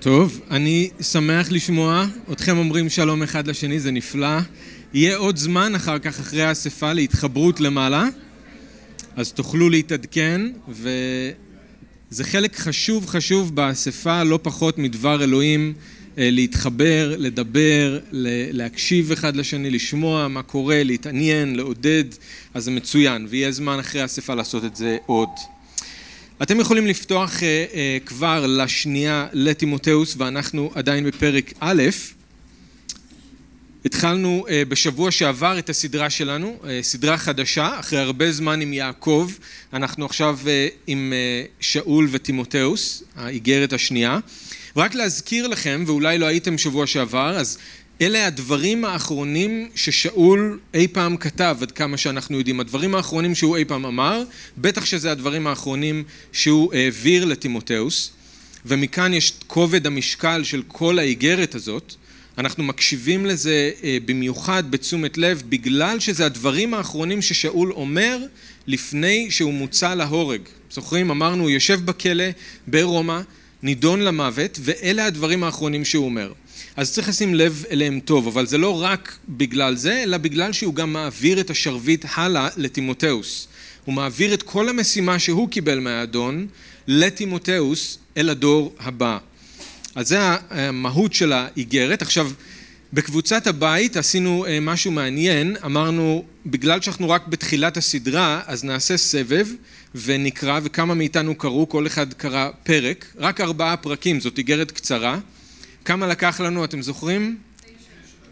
טוב, אני שמח לשמוע אתכם אומרים שלום אחד לשני, זה נפלא. יהיה עוד זמן אחר כך, אחרי האספה, להתחברות למעלה, אז תוכלו להתעדכן, וזה חלק חשוב חשוב באספה, לא פחות מדבר אלוהים, אה, להתחבר, לדבר, להקשיב אחד לשני, לשמוע מה קורה, להתעניין, לעודד, אז זה מצוין, ויהיה זמן אחרי האספה לעשות את זה עוד. אתם יכולים לפתוח אה, אה, כבר לשנייה לטימותאוס ואנחנו עדיין בפרק א', התחלנו אה, בשבוע שעבר את הסדרה שלנו, סדרה חדשה, אחרי הרבה זמן עם יעקב, אנחנו עכשיו עם שאול וטימותאוס, האיגרת השנייה. ורק להזכיר לכם, ואולי לא הייתם שבוע שעבר, אז אלה הדברים האחרונים ששאול אי פעם כתב, עד כמה שאנחנו יודעים. הדברים האחרונים שהוא אי פעם אמר, בטח שזה הדברים האחרונים שהוא העביר לטימותאוס, ומכאן יש כובד המשקל של כל האיגרת הזאת. אנחנו מקשיבים לזה אה, במיוחד בתשומת לב, בגלל שזה הדברים האחרונים ששאול אומר לפני שהוא מוצא להורג. זוכרים? אמרנו, הוא יושב בכלא ברומא, נידון למוות, ואלה הדברים האחרונים שהוא אומר. אז צריך לשים לב אליהם טוב, אבל זה לא רק בגלל זה, אלא בגלל שהוא גם מעביר את השרביט הלאה לטימותאוס. הוא מעביר את כל המשימה שהוא קיבל מהאדון לטימותאוס אל הדור הבא. אז זה המהות של האיגרת. עכשיו, בקבוצת הבית עשינו אה, משהו מעניין, אמרנו בגלל שאנחנו רק בתחילת הסדרה אז נעשה סבב ונקרא וכמה מאיתנו קראו, כל אחד קרא פרק, רק ארבעה פרקים, זאת איגרת קצרה כמה לקח לנו, אתם זוכרים?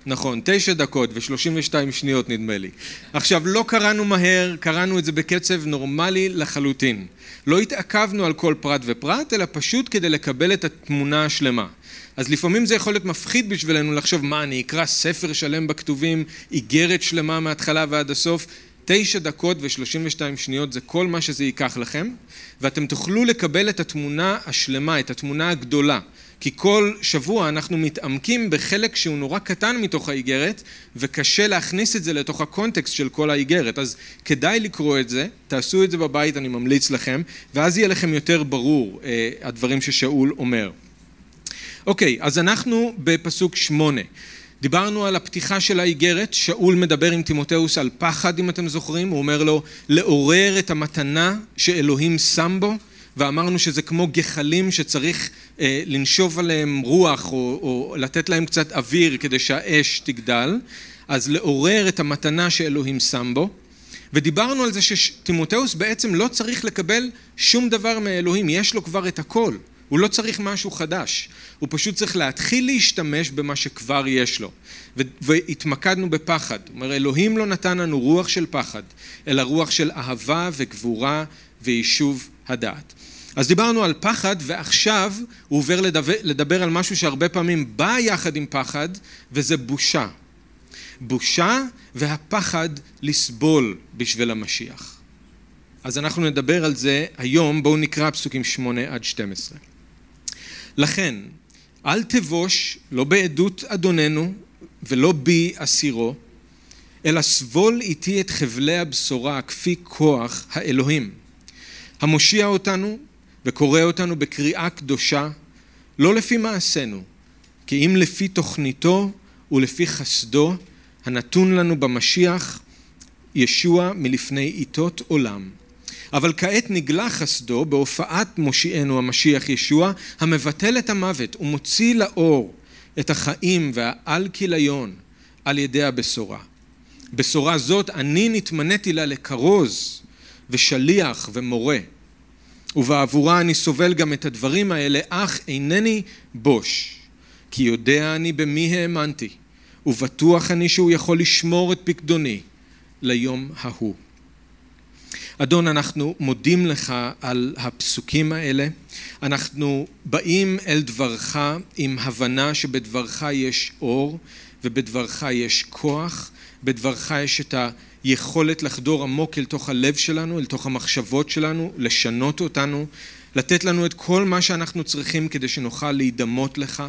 נכון, תשע דקות ושלושים ושתיים שניות נדמה לי. עכשיו, לא קראנו מהר, קראנו את זה בקצב נורמלי לחלוטין. לא התעכבנו על כל פרט ופרט, אלא פשוט כדי לקבל את התמונה השלמה. אז לפעמים זה יכול להיות מפחיד בשבילנו לחשוב, מה, אני אקרא ספר שלם בכתובים, איגרת שלמה מההתחלה ועד הסוף? תשע דקות ושלושים ושתיים שניות זה כל מה שזה ייקח לכם, ואתם תוכלו לקבל את התמונה השלמה, את התמונה הגדולה. כי כל שבוע אנחנו מתעמקים בחלק שהוא נורא קטן מתוך האיגרת וקשה להכניס את זה לתוך הקונטקסט של כל האיגרת אז כדאי לקרוא את זה, תעשו את זה בבית אני ממליץ לכם ואז יהיה לכם יותר ברור אה, הדברים ששאול אומר. אוקיי, אז אנחנו בפסוק שמונה דיברנו על הפתיחה של האיגרת, שאול מדבר עם תימותאוס על פחד אם אתם זוכרים, הוא אומר לו לעורר את המתנה שאלוהים שם בו ואמרנו שזה כמו גחלים שצריך אה, לנשוב עליהם רוח או, או לתת להם קצת אוויר כדי שהאש תגדל, אז לעורר את המתנה שאלוהים שם בו. ודיברנו על זה שטימותאוס בעצם לא צריך לקבל שום דבר מאלוהים, יש לו כבר את הכל. הוא לא צריך משהו חדש, הוא פשוט צריך להתחיל להשתמש במה שכבר יש לו. והתמקדנו בפחד. זאת אומרת, אלוהים לא נתן לנו רוח של פחד, אלא רוח של אהבה וגבורה ויישוב הדעת. אז דיברנו על פחד ועכשיו הוא עובר לדבר, לדבר על משהו שהרבה פעמים בא יחד עם פחד וזה בושה. בושה והפחד לסבול בשביל המשיח. אז אנחנו נדבר על זה היום, בואו נקרא פסוקים שמונה עד שתים עשרה. לכן, אל תבוש, לא בעדות אדוננו ולא בי אסירו, אלא סבול איתי את חבלי הבשורה כפי כוח האלוהים, המושיע אותנו וקורא אותנו בקריאה קדושה, לא לפי מעשינו, כי אם לפי תוכניתו ולפי חסדו הנתון לנו במשיח ישוע מלפני עיתות עולם. אבל כעת נגלה חסדו בהופעת מושיענו המשיח ישוע המבטל את המוות ומוציא לאור את החיים והעל כיליון על ידי הבשורה. בשורה זאת אני נתמניתי לה לכרוז ושליח ומורה ובעבורה אני סובל גם את הדברים האלה, אך אינני בוש, כי יודע אני במי האמנתי, ובטוח אני שהוא יכול לשמור את פקדוני ליום ההוא. אדון, אנחנו מודים לך על הפסוקים האלה. אנחנו באים אל דברך עם הבנה שבדברך יש אור ובדברך יש כוח, בדברך יש את. יכולת לחדור עמוק אל תוך הלב שלנו, אל תוך המחשבות שלנו, לשנות אותנו, לתת לנו את כל מה שאנחנו צריכים כדי שנוכל להידמות לך,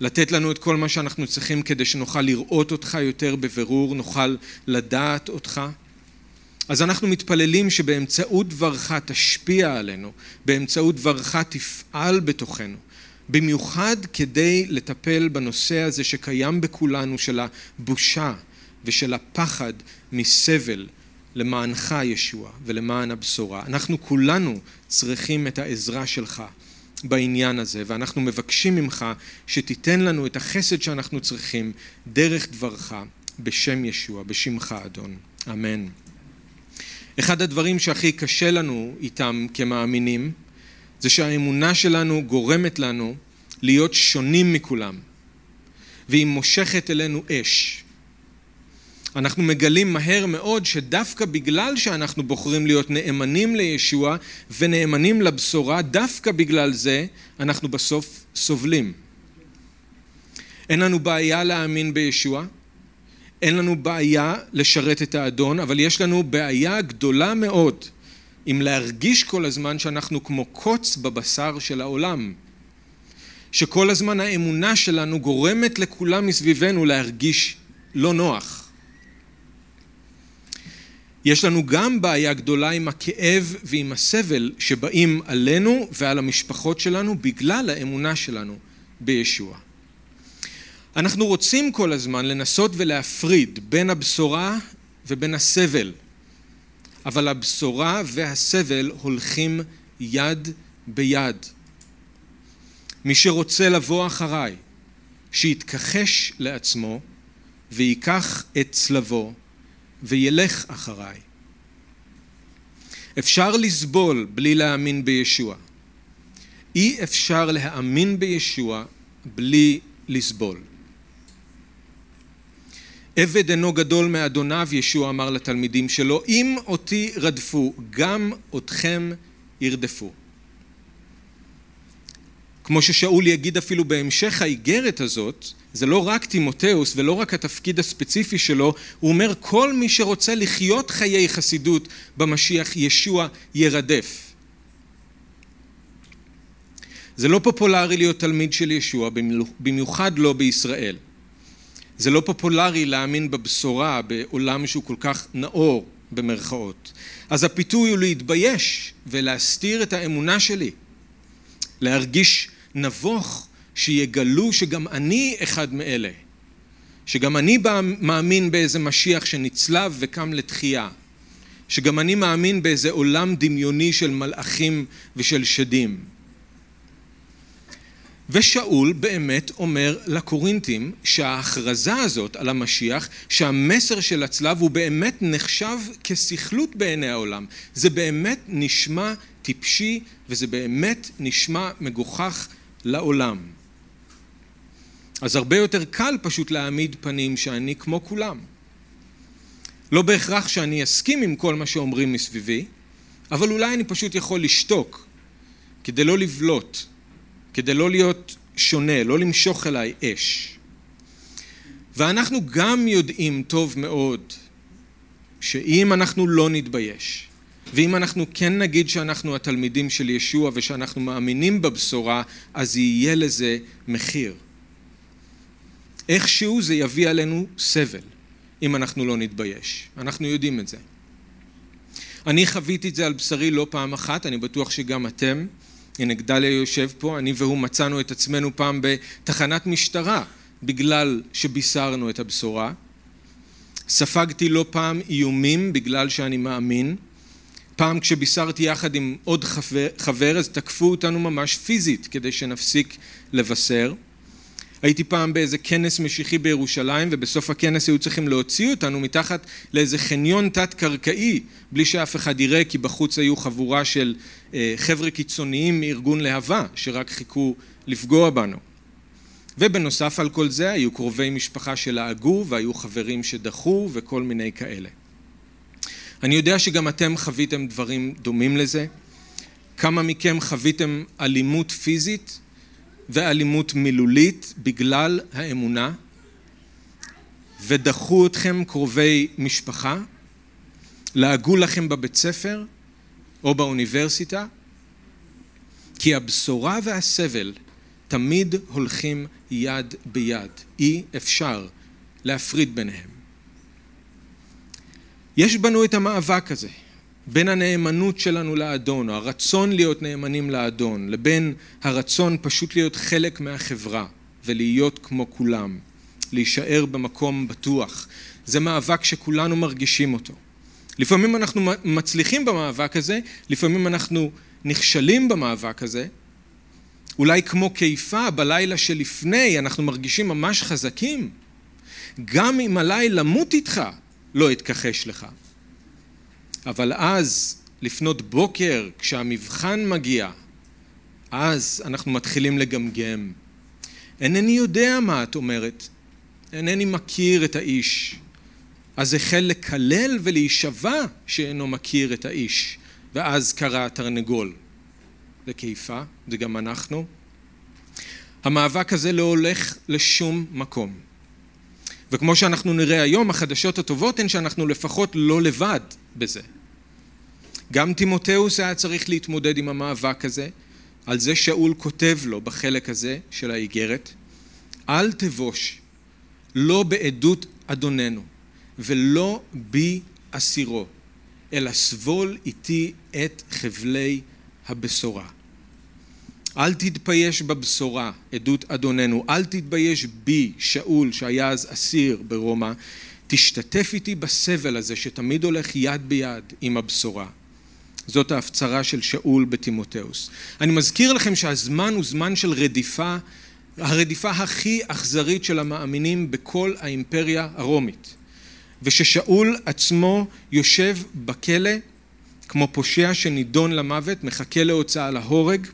לתת לנו את כל מה שאנחנו צריכים כדי שנוכל לראות אותך יותר בבירור, נוכל לדעת אותך. אז אנחנו מתפללים שבאמצעות דברך תשפיע עלינו, באמצעות דברך תפעל בתוכנו, במיוחד כדי לטפל בנושא הזה שקיים בכולנו של הבושה ושל הפחד מסבל למענך ישוע ולמען הבשורה. אנחנו כולנו צריכים את העזרה שלך בעניין הזה ואנחנו מבקשים ממך שתיתן לנו את החסד שאנחנו צריכים דרך דברך בשם ישוע, בשמך אדון. אמן. אחד הדברים שהכי קשה לנו איתם כמאמינים זה שהאמונה שלנו גורמת לנו להיות שונים מכולם והיא מושכת אלינו אש. אנחנו מגלים מהר מאוד שדווקא בגלל שאנחנו בוחרים להיות נאמנים לישוע ונאמנים לבשורה, דווקא בגלל זה אנחנו בסוף סובלים. אין לנו בעיה להאמין בישוע, אין לנו בעיה לשרת את האדון, אבל יש לנו בעיה גדולה מאוד עם להרגיש כל הזמן שאנחנו כמו קוץ בבשר של העולם. שכל הזמן האמונה שלנו גורמת לכולם מסביבנו להרגיש לא נוח. יש לנו גם בעיה גדולה עם הכאב ועם הסבל שבאים עלינו ועל המשפחות שלנו בגלל האמונה שלנו בישוע. אנחנו רוצים כל הזמן לנסות ולהפריד בין הבשורה ובין הסבל, אבל הבשורה והסבל הולכים יד ביד. מי שרוצה לבוא אחריי, שיתכחש לעצמו וייקח את צלבו וילך אחריי. אפשר לסבול בלי להאמין בישוע. אי אפשר להאמין בישוע בלי לסבול. עבד אינו גדול מאדוניו, ישוע אמר לתלמידים שלו, אם אותי רדפו, גם אתכם ירדפו. כמו ששאול יגיד אפילו בהמשך האיגרת הזאת, זה לא רק תימותאוס ולא רק התפקיד הספציפי שלו, הוא אומר כל מי שרוצה לחיות חיי חסידות במשיח ישוע ירדף. זה לא פופולרי להיות תלמיד של ישוע, במיוחד לא בישראל. זה לא פופולרי להאמין בבשורה בעולם שהוא כל כך נאור במרכאות. אז הפיתוי הוא להתבייש ולהסתיר את האמונה שלי. להרגיש נבוך שיגלו שגם אני אחד מאלה. שגם אני מאמין באיזה משיח שנצלב וקם לתחייה. שגם אני מאמין באיזה עולם דמיוני של מלאכים ושל שדים. ושאול באמת אומר לקורינתים שההכרזה הזאת על המשיח, שהמסר של הצלב הוא באמת נחשב כסכלות בעיני העולם. זה באמת נשמע טיפשי וזה באמת נשמע מגוחך לעולם. אז הרבה יותר קל פשוט להעמיד פנים שאני כמו כולם. לא בהכרח שאני אסכים עם כל מה שאומרים מסביבי, אבל אולי אני פשוט יכול לשתוק כדי לא לבלוט, כדי לא להיות שונה, לא למשוך אליי אש. ואנחנו גם יודעים טוב מאוד שאם אנחנו לא נתבייש, ואם אנחנו כן נגיד שאנחנו התלמידים של ישוע ושאנחנו מאמינים בבשורה, אז יהיה לזה מחיר. איכשהו זה יביא עלינו סבל, אם אנחנו לא נתבייש. אנחנו יודעים את זה. אני חוויתי את זה על בשרי לא פעם אחת, אני בטוח שגם אתם. הנה גדליה יושב פה, אני והוא מצאנו את עצמנו פעם בתחנת משטרה בגלל שבישרנו את הבשורה. ספגתי לא פעם איומים בגלל שאני מאמין. פעם כשבישרתי יחד עם עוד חבר, חבר אז תקפו אותנו ממש פיזית כדי שנפסיק לבשר. הייתי פעם באיזה כנס משיחי בירושלים ובסוף הכנס היו צריכים להוציא אותנו מתחת לאיזה חניון תת-קרקעי בלי שאף אחד יראה כי בחוץ היו חבורה של אה, חבר'ה קיצוניים מארגון להבה שרק חיכו לפגוע בנו. ובנוסף על כל זה היו קרובי משפחה שלעגו והיו חברים שדחו וכל מיני כאלה. אני יודע שגם אתם חוויתם דברים דומים לזה. כמה מכם חוויתם אלימות פיזית ואלימות מילולית בגלל האמונה ודחו אתכם קרובי משפחה, לעגו לכם בבית ספר או באוניברסיטה, כי הבשורה והסבל תמיד הולכים יד ביד, אי אפשר להפריד ביניהם. יש בנו את המאבק הזה, בין הנאמנות שלנו לאדון, או הרצון להיות נאמנים לאדון, לבין הרצון פשוט להיות חלק מהחברה ולהיות כמו כולם, להישאר במקום בטוח. זה מאבק שכולנו מרגישים אותו. לפעמים אנחנו מצליחים במאבק הזה, לפעמים אנחנו נכשלים במאבק הזה. אולי כמו קיפה בלילה שלפני אנחנו מרגישים ממש חזקים. גם אם עליי למות איתך, לא אתכחש לך. אבל אז, לפנות בוקר, כשהמבחן מגיע, אז אנחנו מתחילים לגמגם. אינני יודע מה את אומרת, אינני מכיר את האיש. אז החל לקלל ולהישבע שאינו מכיר את האיש, ואז קרא התרנגול. זה קיפה, זה גם אנחנו. המאבק הזה לא הולך לשום מקום. וכמו שאנחנו נראה היום, החדשות הטובות הן שאנחנו לפחות לא לבד בזה. גם תימותאוס היה צריך להתמודד עם המאבק הזה, על זה שאול כותב לו בחלק הזה של האיגרת, אל תבוש, לא בעדות אדוננו, ולא בי אסירו, אלא סבול איתי את חבלי הבשורה. אל תתבייש בבשורה, עדות אדוננו, אל תתבייש בי, שאול, שהיה אז אסיר ברומא, תשתתף איתי בסבל הזה שתמיד הולך יד ביד עם הבשורה. זאת ההפצרה של שאול בתימותאוס. אני מזכיר לכם שהזמן הוא זמן של רדיפה, הרדיפה הכי אכזרית של המאמינים בכל האימפריה הרומית. וששאול עצמו יושב בכלא כמו פושע שנידון למוות, מחכה להוצאה להורג.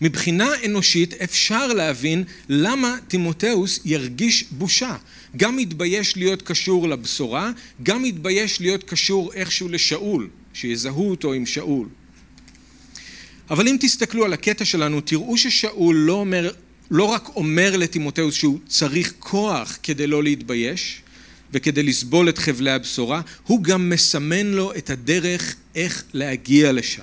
מבחינה אנושית אפשר להבין למה תימותאוס ירגיש בושה. גם מתבייש להיות קשור לבשורה, גם מתבייש להיות קשור איכשהו לשאול, שיזהו אותו עם שאול. אבל אם תסתכלו על הקטע שלנו, תראו ששאול לא, אומר, לא רק אומר לתימותאוס שהוא צריך כוח כדי לא להתבייש, וכדי לסבול את חבלי הבשורה, הוא גם מסמן לו את הדרך איך להגיע לשם.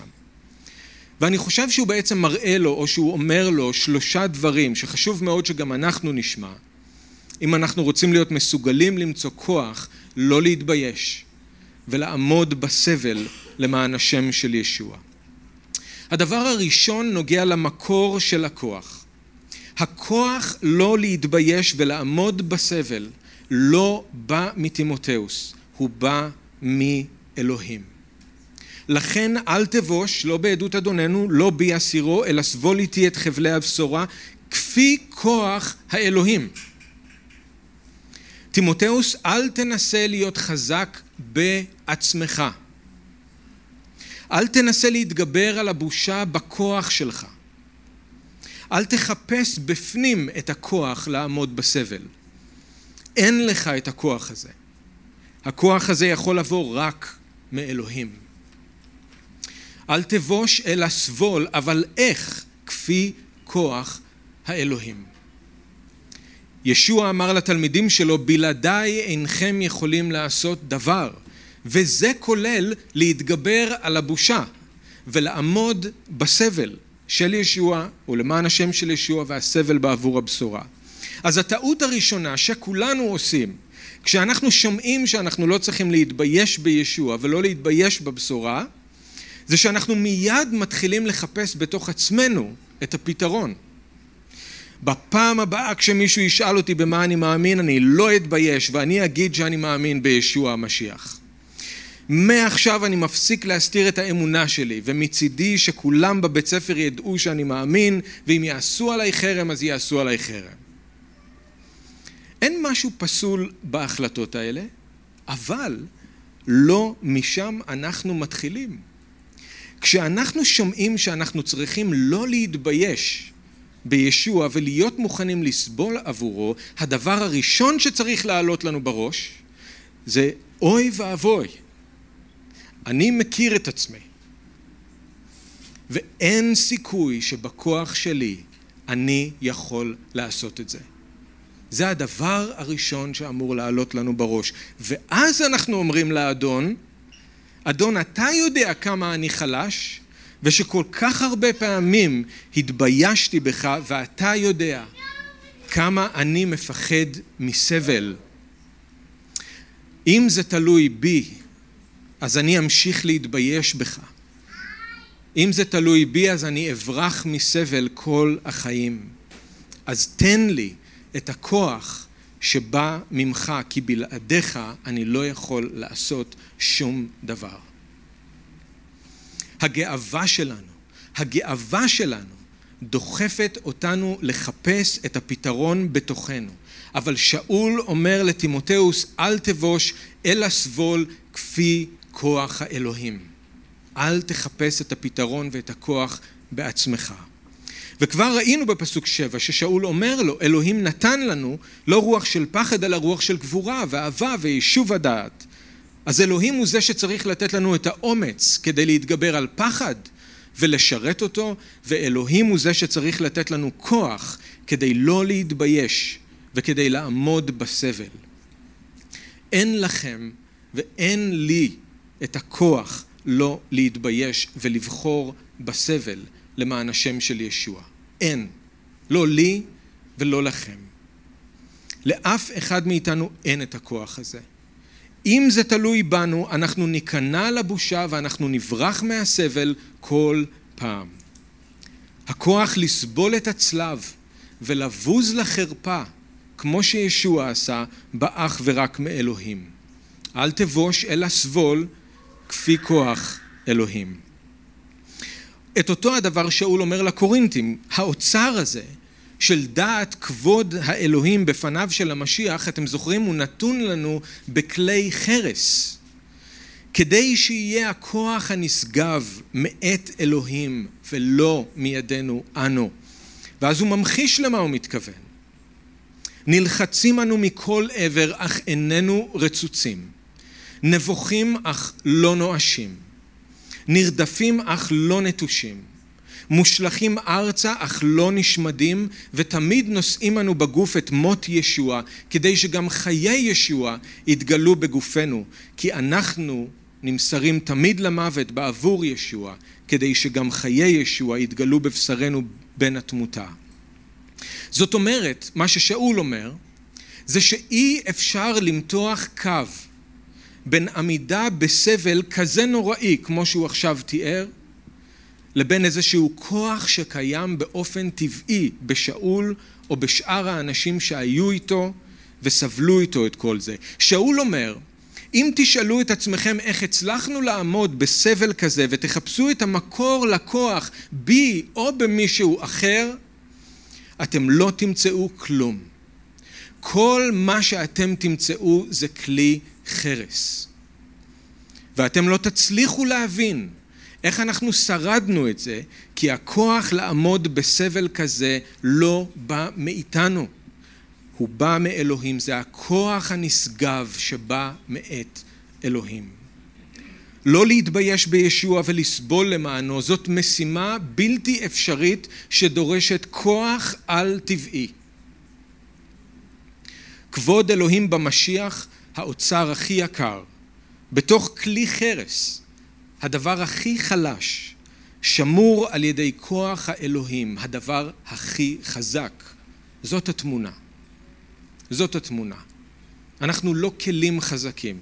ואני חושב שהוא בעצם מראה לו, או שהוא אומר לו, שלושה דברים שחשוב מאוד שגם אנחנו נשמע. אם אנחנו רוצים להיות מסוגלים למצוא כוח, לא להתבייש, ולעמוד בסבל למען השם של ישוע. הדבר הראשון נוגע למקור של הכוח. הכוח לא להתבייש ולעמוד בסבל לא בא מתימותאוס, הוא בא מאלוהים. לכן אל תבוש, לא בעדות אדוננו, לא בי אסירו, אלא סבול איתי את חבלי הבשורה, כפי כוח האלוהים. תימותאוס, אל תנסה להיות חזק בעצמך. אל תנסה להתגבר על הבושה בכוח שלך. אל תחפש בפנים את הכוח לעמוד בסבל. אין לך את הכוח הזה. הכוח הזה יכול לבוא רק מאלוהים. אל תבוש אלא סבול, אבל איך? כפי כוח האלוהים. ישוע אמר לתלמידים שלו, בלעדיי אינכם יכולים לעשות דבר, וזה כולל להתגבר על הבושה ולעמוד בסבל של ישוע ולמען השם של ישוע והסבל בעבור הבשורה. אז הטעות הראשונה שכולנו עושים כשאנחנו שומעים שאנחנו לא צריכים להתבייש בישוע ולא להתבייש בבשורה זה שאנחנו מיד מתחילים לחפש בתוך עצמנו את הפתרון. בפעם הבאה כשמישהו ישאל אותי במה אני מאמין אני לא אתבייש ואני אגיד שאני מאמין בישוע המשיח. מעכשיו אני מפסיק להסתיר את האמונה שלי ומצידי שכולם בבית ספר ידעו שאני מאמין ואם יעשו עליי חרם אז יעשו עליי חרם. אין משהו פסול בהחלטות האלה, אבל לא משם אנחנו מתחילים. כשאנחנו שומעים שאנחנו צריכים לא להתבייש בישוע ולהיות מוכנים לסבול עבורו, הדבר הראשון שצריך לעלות לנו בראש זה אוי ואבוי, אני מכיר את עצמי ואין סיכוי שבכוח שלי אני יכול לעשות את זה. זה הדבר הראשון שאמור לעלות לנו בראש. ואז אנחנו אומרים לאדון, אדון, אתה יודע כמה אני חלש, ושכל כך הרבה פעמים התביישתי בך, ואתה יודע כמה אני מפחד מסבל. אם זה תלוי בי, אז אני אמשיך להתבייש בך. אם זה תלוי בי, אז אני אברח מסבל כל החיים. אז תן לי את הכוח שבא ממך, כי בלעדיך אני לא יכול לעשות שום דבר. הגאווה שלנו, הגאווה שלנו דוחפת אותנו לחפש את הפתרון בתוכנו. אבל שאול אומר לטימותאוס, אל תבוש, אלא סבול כפי כוח האלוהים. אל תחפש את הפתרון ואת הכוח בעצמך. וכבר ראינו בפסוק שבע ששאול אומר לו, אלוהים נתן לנו לא רוח של פחד, אלא רוח של גבורה ואהבה ויישוב הדעת. אז אלוהים הוא זה שצריך לתת לנו את האומץ כדי להתגבר על פחד ולשרת אותו, ואלוהים הוא זה שצריך לתת לנו כוח כדי לא להתבייש וכדי לעמוד בסבל. אין לכם ואין לי את הכוח לא להתבייש ולבחור בסבל למען השם של ישוע. אין. לא לי ולא לכם. לאף אחד מאיתנו אין את הכוח הזה. אם זה תלוי בנו, אנחנו ניכנע לבושה ואנחנו נברח מהסבל כל פעם. הכוח לסבול את הצלב ולבוז לחרפה, כמו שישוע עשה, בא אך ורק מאלוהים. אל תבוש אלא סבול כפי כוח אלוהים. את אותו הדבר שאול אומר לקורינתים, האוצר הזה של דעת כבוד האלוהים בפניו של המשיח, אתם זוכרים, הוא נתון לנו בכלי חרס. כדי שיהיה הכוח הנשגב מאת אלוהים ולא מידינו אנו. ואז הוא ממחיש למה הוא מתכוון. נלחצים אנו מכל עבר אך איננו רצוצים. נבוכים אך לא נואשים. נרדפים אך לא נטושים. מושלכים ארצה אך לא נשמדים, ותמיד נושאים אנו בגוף את מות ישוע, כדי שגם חיי ישוע יתגלו בגופנו, כי אנחנו נמסרים תמיד למוות בעבור ישוע, כדי שגם חיי ישוע יתגלו בבשרנו בין התמותה. זאת אומרת, מה ששאול אומר, זה שאי אפשר למתוח קו בין עמידה בסבל כזה נוראי, כמו שהוא עכשיו תיאר, לבין איזשהו כוח שקיים באופן טבעי בשאול או בשאר האנשים שהיו איתו וסבלו איתו את כל זה. שאול אומר, אם תשאלו את עצמכם איך הצלחנו לעמוד בסבל כזה ותחפשו את המקור לכוח בי או במישהו אחר, אתם לא תמצאו כלום. כל מה שאתם תמצאו זה כלי חרס. ואתם לא תצליחו להבין איך אנחנו שרדנו את זה, כי הכוח לעמוד בסבל כזה לא בא מאיתנו. הוא בא מאלוהים, זה הכוח הנשגב שבא מאת אלוהים. לא להתבייש בישוע ולסבול למענו, זאת משימה בלתי אפשרית שדורשת כוח על טבעי. כבוד אלוהים במשיח, האוצר הכי יקר, בתוך כלי חרס, הדבר הכי חלש, שמור על ידי כוח האלוהים, הדבר הכי חזק. זאת התמונה. זאת התמונה. אנחנו לא כלים חזקים,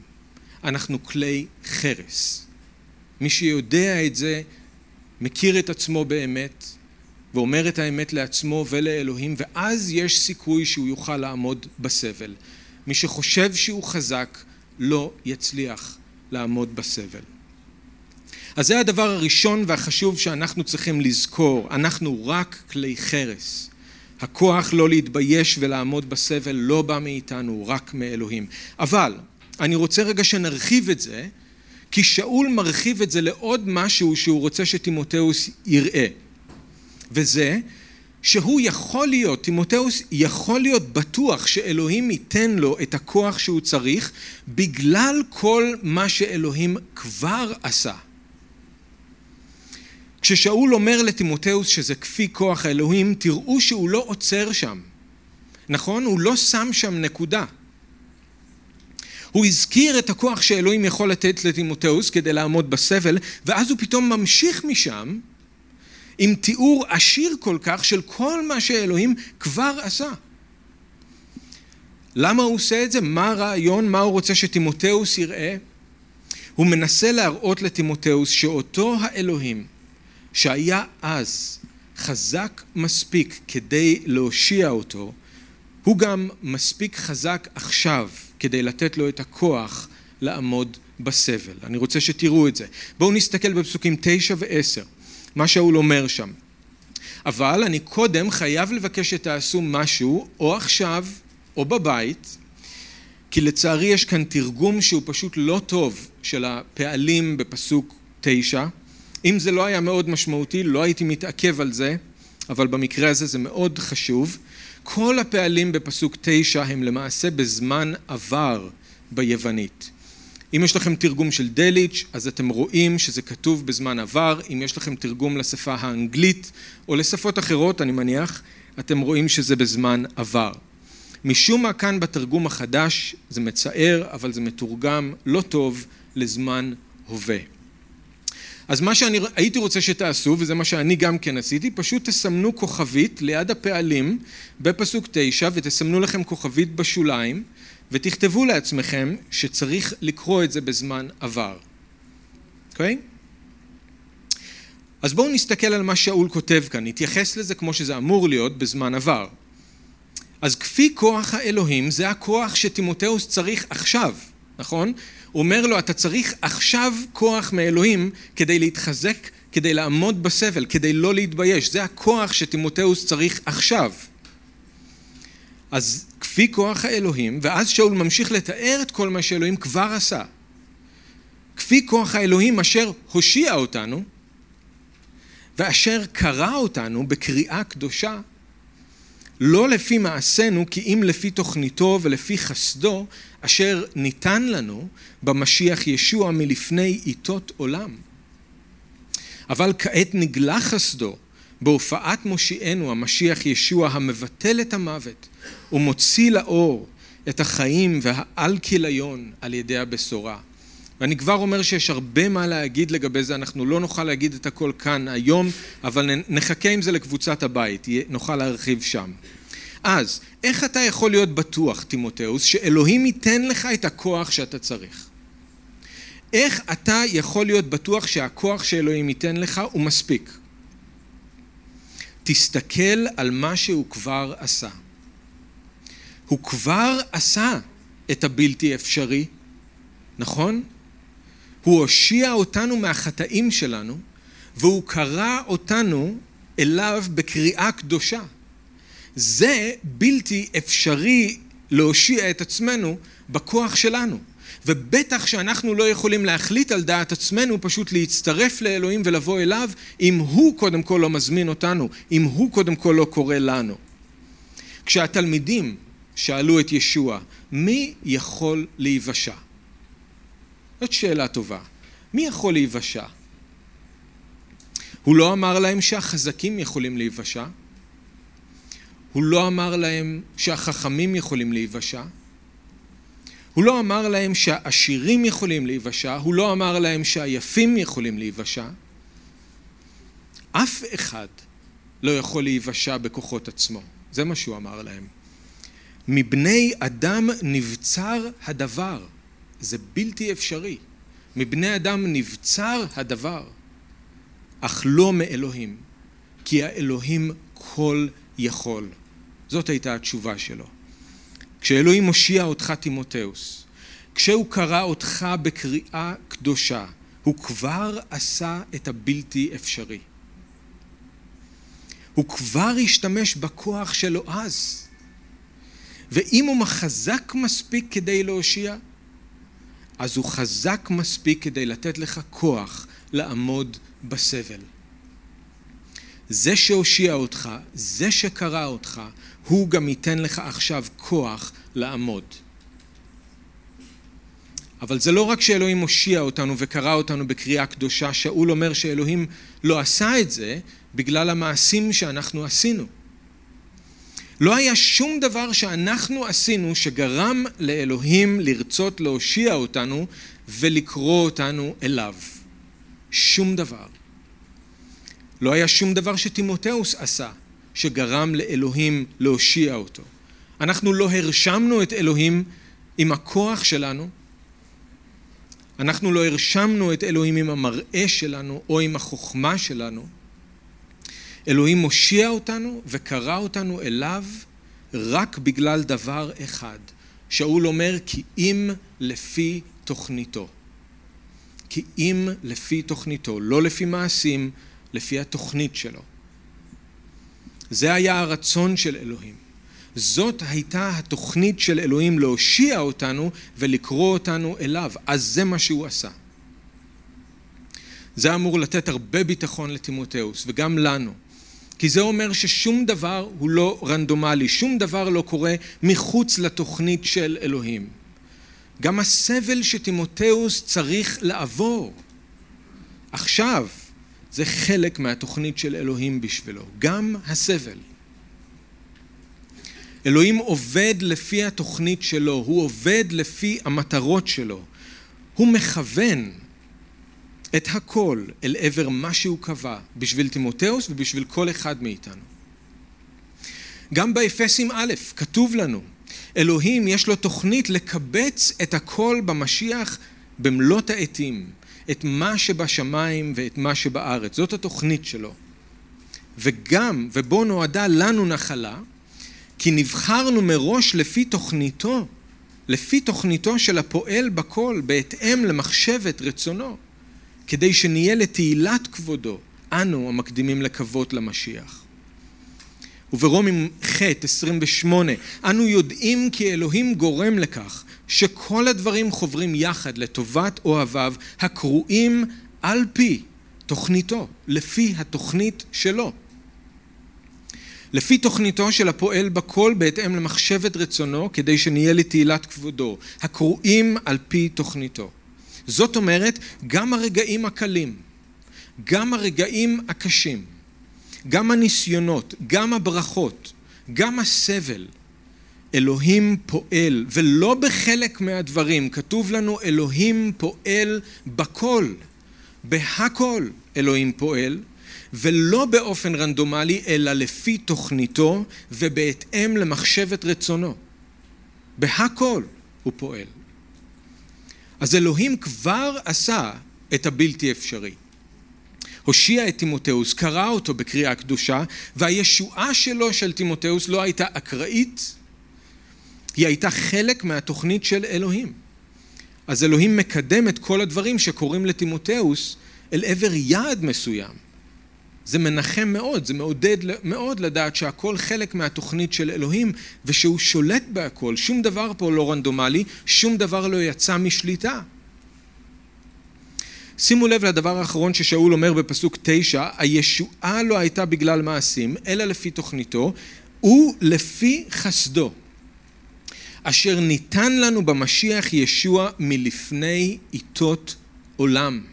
אנחנו כלי חרס. מי שיודע את זה, מכיר את עצמו באמת, ואומר את האמת לעצמו ולאלוהים, ואז יש סיכוי שהוא יוכל לעמוד בסבל. מי שחושב שהוא חזק, לא יצליח לעמוד בסבל. אז זה הדבר הראשון והחשוב שאנחנו צריכים לזכור, אנחנו רק כלי חרס. הכוח לא להתבייש ולעמוד בסבל לא בא מאיתנו, רק מאלוהים. אבל אני רוצה רגע שנרחיב את זה, כי שאול מרחיב את זה לעוד משהו שהוא רוצה שטימותאוס יראה. וזה שהוא יכול להיות, טימותאוס יכול להיות בטוח שאלוהים ייתן לו את הכוח שהוא צריך בגלל כל מה שאלוהים כבר עשה. כששאול אומר לטימותאוס שזה כפי כוח האלוהים, תראו שהוא לא עוצר שם. נכון? הוא לא שם שם נקודה. הוא הזכיר את הכוח שאלוהים יכול לתת לטימותאוס כדי לעמוד בסבל, ואז הוא פתאום ממשיך משם עם תיאור עשיר כל כך של כל מה שאלוהים כבר עשה. למה הוא עושה את זה? מה הרעיון? מה הוא רוצה שטימותאוס יראה? הוא מנסה להראות לטימותאוס שאותו האלוהים שהיה אז חזק מספיק כדי להושיע אותו, הוא גם מספיק חזק עכשיו כדי לתת לו את הכוח לעמוד בסבל. אני רוצה שתראו את זה. בואו נסתכל בפסוקים תשע ועשר, מה שאול אומר שם. אבל אני קודם חייב לבקש שתעשו משהו, או עכשיו, או בבית, כי לצערי יש כאן תרגום שהוא פשוט לא טוב של הפעלים בפסוק תשע. אם זה לא היה מאוד משמעותי, לא הייתי מתעכב על זה, אבל במקרה הזה זה מאוד חשוב. כל הפעלים בפסוק תשע הם למעשה בזמן עבר ביוונית. אם יש לכם תרגום של דליץ', אז אתם רואים שזה כתוב בזמן עבר. אם יש לכם תרגום לשפה האנגלית או לשפות אחרות, אני מניח, אתם רואים שזה בזמן עבר. משום מה כאן בתרגום החדש זה מצער, אבל זה מתורגם לא טוב לזמן הווה. אז מה שאני הייתי רוצה שתעשו, וזה מה שאני גם כן עשיתי, פשוט תסמנו כוכבית ליד הפעלים בפסוק תשע ותסמנו לכם כוכבית בשוליים ותכתבו לעצמכם שצריך לקרוא את זה בזמן עבר. אוקיי? Okay? אז בואו נסתכל על מה שאול כותב כאן, נתייחס לזה כמו שזה אמור להיות בזמן עבר. אז כפי כוח האלוהים זה הכוח שטימותאוס צריך עכשיו, נכון? הוא אומר לו אתה צריך עכשיו כוח מאלוהים כדי להתחזק, כדי לעמוד בסבל, כדי לא להתבייש, זה הכוח שטימותאוס צריך עכשיו. אז כפי כוח האלוהים, ואז שאול ממשיך לתאר את כל מה שאלוהים כבר עשה. כפי כוח האלוהים אשר הושיע אותנו, ואשר קרא אותנו בקריאה קדושה, לא לפי מעשינו, כי אם לפי תוכניתו ולפי חסדו, אשר ניתן לנו במשיח ישוע מלפני עיתות עולם. אבל כעת נגלה חסדו בהופעת מושיענו, המשיח ישוע, המבטל את המוות ומוציא לאור את החיים והעל כיליון על ידי הבשורה. ואני כבר אומר שיש הרבה מה להגיד לגבי זה, אנחנו לא נוכל להגיד את הכל כאן היום, אבל נחכה עם זה לקבוצת הבית, נוכל להרחיב שם. אז, איך אתה יכול להיות בטוח, תימותאוס, שאלוהים ייתן לך את הכוח שאתה צריך? איך אתה יכול להיות בטוח שהכוח שאלוהים ייתן לך הוא מספיק? תסתכל על מה שהוא כבר עשה. הוא כבר עשה את הבלתי אפשרי, נכון? הוא הושיע אותנו מהחטאים שלנו, והוא קרא אותנו אליו בקריאה קדושה. זה בלתי אפשרי להושיע את עצמנו בכוח שלנו. ובטח שאנחנו לא יכולים להחליט על דעת עצמנו פשוט להצטרף לאלוהים ולבוא אליו אם הוא קודם כל לא מזמין אותנו, אם הוא קודם כל לא קורא לנו. כשהתלמידים שאלו את ישוע, מי יכול להיוושע? זאת שאלה טובה. מי יכול להיוושע? הוא לא אמר להם שהחזקים יכולים להיוושע, הוא לא אמר להם שהחכמים יכולים להיוושע, הוא לא אמר להם שהעשירים יכולים להיוושע, הוא לא אמר להם שהיפים יכולים להיוושע. אף אחד לא יכול להיוושע בכוחות עצמו, זה מה שהוא אמר להם. מבני אדם נבצר הדבר, זה בלתי אפשרי. מבני אדם נבצר הדבר, אך לא מאלוהים, כי האלוהים כל יכול. זאת הייתה התשובה שלו. כשאלוהים מושיע אותך תימותאוס, כשהוא קרא אותך בקריאה קדושה, הוא כבר עשה את הבלתי אפשרי. הוא כבר השתמש בכוח שלו אז. ואם הוא חזק מספיק כדי להושיע, אז הוא חזק מספיק כדי לתת לך כוח לעמוד בסבל. זה שהושיע אותך, זה שקרא אותך, הוא גם ייתן לך עכשיו כוח לעמוד. אבל זה לא רק שאלוהים מושיע אותנו וקרא אותנו בקריאה קדושה, שאול אומר שאלוהים לא עשה את זה בגלל המעשים שאנחנו עשינו. לא היה שום דבר שאנחנו עשינו שגרם לאלוהים לרצות להושיע אותנו ולקרוא אותנו אליו. שום דבר. לא היה שום דבר שטימותאוס עשה שגרם לאלוהים להושיע אותו. אנחנו לא הרשמנו את אלוהים עם הכוח שלנו, אנחנו לא הרשמנו את אלוהים עם המראה שלנו או עם החוכמה שלנו. אלוהים מושיע אותנו וקרא אותנו אליו רק בגלל דבר אחד. שאול אומר כי אם לפי תוכניתו. כי אם לפי תוכניתו, לא לפי מעשים, לפי התוכנית שלו. זה היה הרצון של אלוהים. זאת הייתה התוכנית של אלוהים להושיע אותנו ולקרוא אותנו אליו. אז זה מה שהוא עשה. זה אמור לתת הרבה ביטחון לטימותאוס וגם לנו. כי זה אומר ששום דבר הוא לא רנדומלי, שום דבר לא קורה מחוץ לתוכנית של אלוהים. גם הסבל שטימותאוס צריך לעבור עכשיו זה חלק מהתוכנית של אלוהים בשבילו, גם הסבל. אלוהים עובד לפי התוכנית שלו, הוא עובד לפי המטרות שלו. הוא מכוון את הכל אל עבר מה שהוא קבע בשביל תימותאוס ובשביל כל אחד מאיתנו. גם באפסים א' כתוב לנו, אלוהים יש לו תוכנית לקבץ את הכל במשיח במלאת העתים, את מה שבשמיים ואת מה שבארץ, זאת התוכנית שלו. וגם, ובו נועדה לנו נחלה, כי נבחרנו מראש לפי תוכניתו, לפי תוכניתו של הפועל בכל, בהתאם למחשבת רצונו, כדי שנהיה לתהילת כבודו, אנו המקדימים לקוות למשיח. וברומי ח' 28, אנו יודעים כי אלוהים גורם לכך שכל הדברים חוברים יחד לטובת אוהביו הקרואים על פי תוכניתו, לפי התוכנית שלו. לפי תוכניתו של הפועל בכל בהתאם למחשבת רצונו כדי שנהיה לתהילת כבודו, הקרואים על פי תוכניתו. זאת אומרת, גם הרגעים הקלים, גם הרגעים הקשים, גם הניסיונות, גם הברכות, גם הסבל, אלוהים פועל, ולא בחלק מהדברים, כתוב לנו אלוהים פועל בכל, בהכל אלוהים פועל, ולא באופן רנדומלי, אלא לפי תוכניתו ובהתאם למחשבת רצונו. בהכל הוא פועל. אז אלוהים כבר עשה את הבלתי אפשרי. הושיע את תימותאוס, קרא אותו בקריאה קדושה, והישועה שלו של תימותאוס לא הייתה אקראית, היא הייתה חלק מהתוכנית של אלוהים. אז אלוהים מקדם את כל הדברים שקורים לתימותאוס אל עבר יעד מסוים. זה מנחם מאוד, זה מעודד מאוד לדעת שהכל חלק מהתוכנית של אלוהים ושהוא שולט בהכל, שום דבר פה לא רנדומלי, שום דבר לא יצא משליטה. שימו לב לדבר האחרון ששאול אומר בפסוק תשע, הישועה לא הייתה בגלל מעשים, אלא לפי תוכניתו, ולפי חסדו, אשר ניתן לנו במשיח ישוע מלפני עיתות עולם.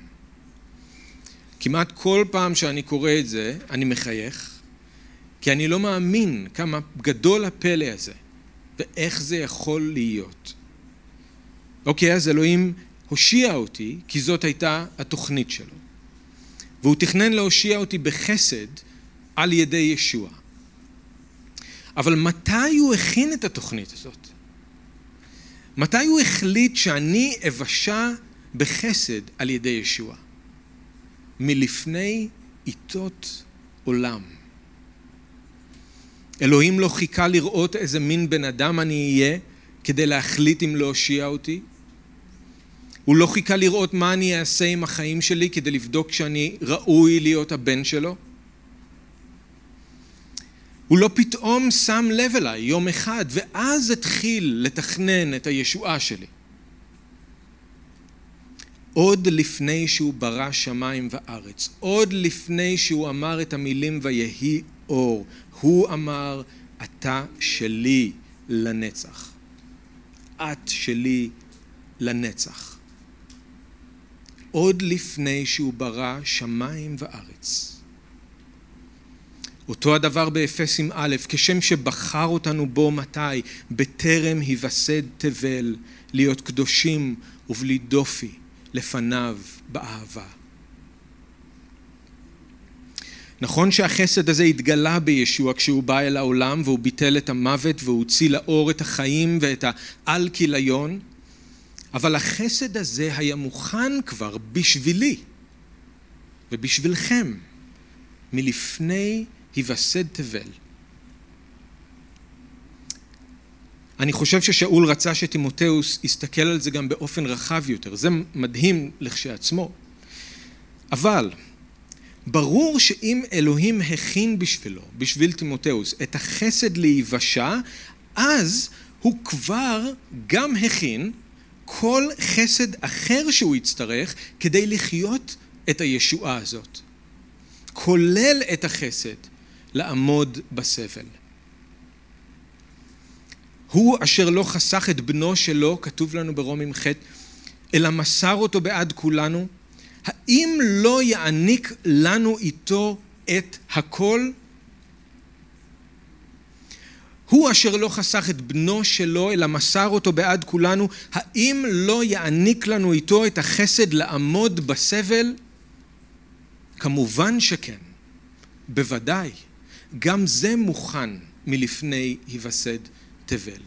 כמעט כל פעם שאני קורא את זה, אני מחייך, כי אני לא מאמין כמה גדול הפלא הזה, ואיך זה יכול להיות. אוקיי, אז אלוהים הושיע אותי, כי זאת הייתה התוכנית שלו. והוא תכנן להושיע אותי בחסד על ידי ישוע. אבל מתי הוא הכין את התוכנית הזאת? מתי הוא החליט שאני אבשה בחסד על ידי ישוע? מלפני עיתות עולם. אלוהים לא חיכה לראות איזה מין בן אדם אני אהיה כדי להחליט אם להושיע אותי. הוא לא חיכה לראות מה אני אעשה עם החיים שלי כדי לבדוק שאני ראוי להיות הבן שלו. הוא לא פתאום שם לב אליי יום אחד ואז התחיל לתכנן את הישועה שלי. עוד לפני שהוא ברא שמיים וארץ, עוד לפני שהוא אמר את המילים ויהי אור, הוא אמר אתה שלי לנצח. את שלי לנצח. עוד לפני שהוא ברא שמיים וארץ. אותו הדבר באפסים א', כשם שבחר אותנו בו מתי, בטרם היווסד תבל, להיות קדושים ובלי דופי. לפניו באהבה. נכון שהחסד הזה התגלה בישוע כשהוא בא אל העולם והוא ביטל את המוות והוא הוציא לאור את החיים ואת העל כיליון, אבל החסד הזה היה מוכן כבר בשבילי ובשבילכם מלפני היווסד תבל. אני חושב ששאול רצה שטימותאוס יסתכל על זה גם באופן רחב יותר, זה מדהים לכשעצמו. אבל ברור שאם אלוהים הכין בשבילו, בשביל טימותאוס, את החסד להיוושע, אז הוא כבר גם הכין כל חסד אחר שהוא יצטרך כדי לחיות את הישועה הזאת, כולל את החסד לעמוד בסבל. הוא אשר לא חסך את בנו שלו, כתוב לנו ברומים ח', אלא מסר אותו בעד כולנו, האם לא יעניק לנו איתו את הכל? הוא אשר לא חסך את בנו שלו, אלא מסר אותו בעד כולנו, האם לא יעניק לנו איתו את החסד לעמוד בסבל? כמובן שכן, בוודאי. גם זה מוכן מלפני היווסד תבל.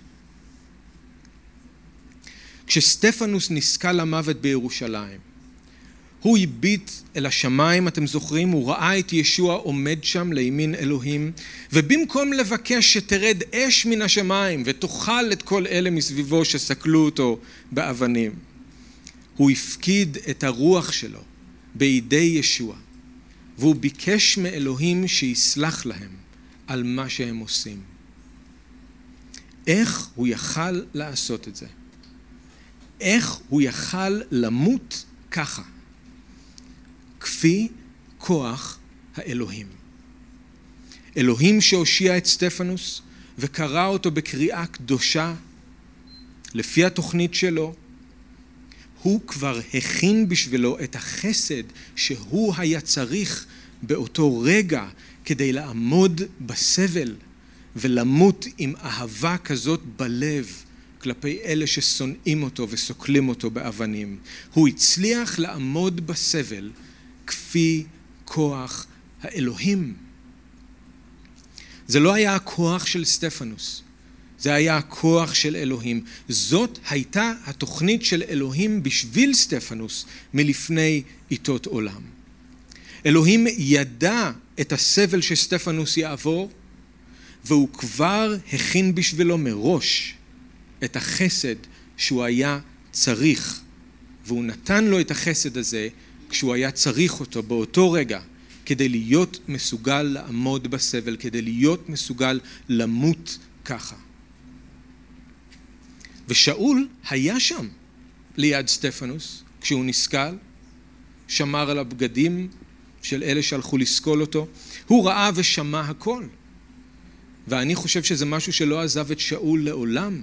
כשסטפנוס נסקל למוות בירושלים, הוא הביט אל השמיים, אתם זוכרים? הוא ראה את ישוע עומד שם לימין אלוהים, ובמקום לבקש שתרד אש מן השמיים ותאכל את כל אלה מסביבו שסקלו אותו באבנים, הוא הפקיד את הרוח שלו בידי ישוע, והוא ביקש מאלוהים שיסלח להם על מה שהם עושים. איך הוא יכל לעשות את זה? איך הוא יכל למות ככה? כפי כוח האלוהים. אלוהים שהושיע את סטפנוס וקרא אותו בקריאה קדושה לפי התוכנית שלו, הוא כבר הכין בשבילו את החסד שהוא היה צריך באותו רגע כדי לעמוד בסבל ולמות עם אהבה כזאת בלב כלפי אלה ששונאים אותו וסוקלים אותו באבנים. הוא הצליח לעמוד בסבל כפי כוח האלוהים. זה לא היה הכוח של סטפנוס, זה היה הכוח של אלוהים. זאת הייתה התוכנית של אלוהים בשביל סטפנוס מלפני עיתות עולם. אלוהים ידע את הסבל שסטפנוס יעבור, והוא כבר הכין בשבילו מראש את החסד שהוא היה צריך, והוא נתן לו את החסד הזה כשהוא היה צריך אותו באותו רגע כדי להיות מסוגל לעמוד בסבל, כדי להיות מסוגל למות ככה. ושאול היה שם ליד סטפנוס כשהוא נסכל, שמר על הבגדים של אלה שהלכו לסקול אותו, הוא ראה ושמע הכל. ואני חושב שזה משהו שלא עזב את שאול לעולם.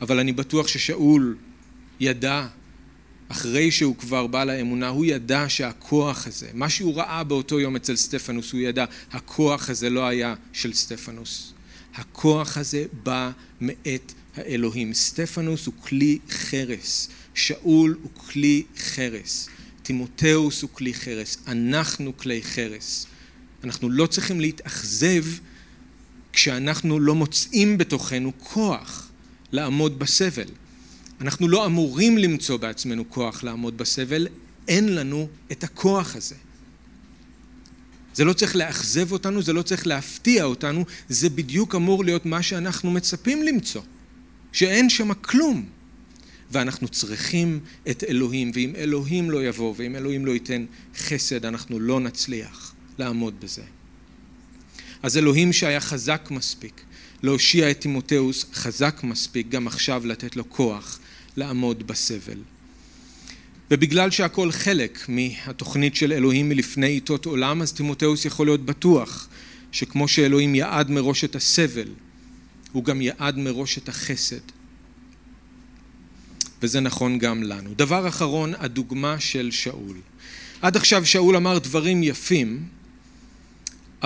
אבל אני בטוח ששאול ידע אחרי שהוא כבר בא לאמונה, הוא ידע שהכוח הזה, מה שהוא ראה באותו יום אצל סטפנוס, הוא ידע, הכוח הזה לא היה של סטפנוס. הכוח הזה בא מאת האלוהים. סטפנוס הוא כלי חרס, שאול הוא כלי חרס, תימותאוס הוא כלי חרס, אנחנו כלי חרס. אנחנו לא צריכים להתאכזב כשאנחנו לא מוצאים בתוכנו כוח לעמוד בסבל. אנחנו לא אמורים למצוא בעצמנו כוח לעמוד בסבל, אין לנו את הכוח הזה. זה לא צריך לאכזב אותנו, זה לא צריך להפתיע אותנו, זה בדיוק אמור להיות מה שאנחנו מצפים למצוא, שאין שם כלום. ואנחנו צריכים את אלוהים, ואם אלוהים לא יבוא, ואם אלוהים לא ייתן חסד, אנחנו לא נצליח לעמוד בזה. אז אלוהים שהיה חזק מספיק להושיע את תימותאוס, חזק מספיק גם עכשיו לתת לו כוח לעמוד בסבל. ובגלל שהכל חלק מהתוכנית של אלוהים מלפני עיתות עולם, אז תימותאוס יכול להיות בטוח שכמו שאלוהים יעד מראש את הסבל, הוא גם יעד מראש את החסד. וזה נכון גם לנו. דבר אחרון, הדוגמה של שאול. עד עכשיו שאול אמר דברים יפים,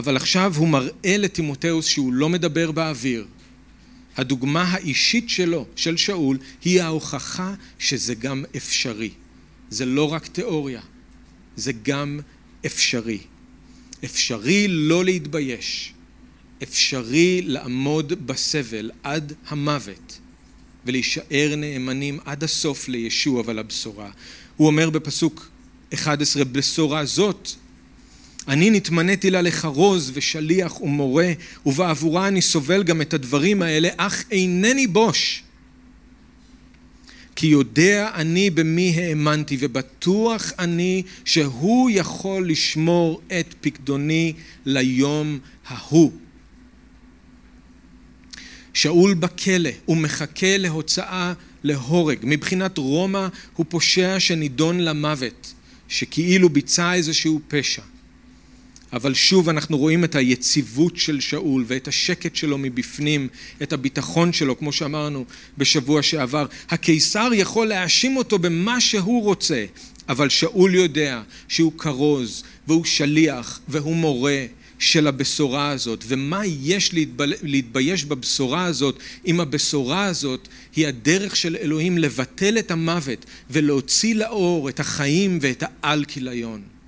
אבל עכשיו הוא מראה לתימותאוס שהוא לא מדבר באוויר, הדוגמה האישית שלו, של שאול, היא ההוכחה שזה גם אפשרי. זה לא רק תיאוריה, זה גם אפשרי. אפשרי לא להתבייש, אפשרי לעמוד בסבל עד המוות ולהישאר נאמנים עד הסוף לישוע ולבשורה. הוא אומר בפסוק 11, בשורה זאת אני נתמניתי לה לחרוז ושליח ומורה, ובעבורה אני סובל גם את הדברים האלה, אך אינני בוש. כי יודע אני במי האמנתי, ובטוח אני שהוא יכול לשמור את פקדוני ליום ההוא. שאול בכלא, הוא מחכה להוצאה להורג. מבחינת רומא הוא פושע שנידון למוות, שכאילו ביצע איזשהו פשע. אבל שוב אנחנו רואים את היציבות של שאול ואת השקט שלו מבפנים, את הביטחון שלו, כמו שאמרנו בשבוע שעבר. הקיסר יכול להאשים אותו במה שהוא רוצה, אבל שאול יודע שהוא כרוז והוא שליח והוא מורה של הבשורה הזאת, ומה יש להתבייש בבשורה הזאת, אם הבשורה הזאת היא הדרך של אלוהים לבטל את המוות ולהוציא לאור את החיים ואת העל כליון.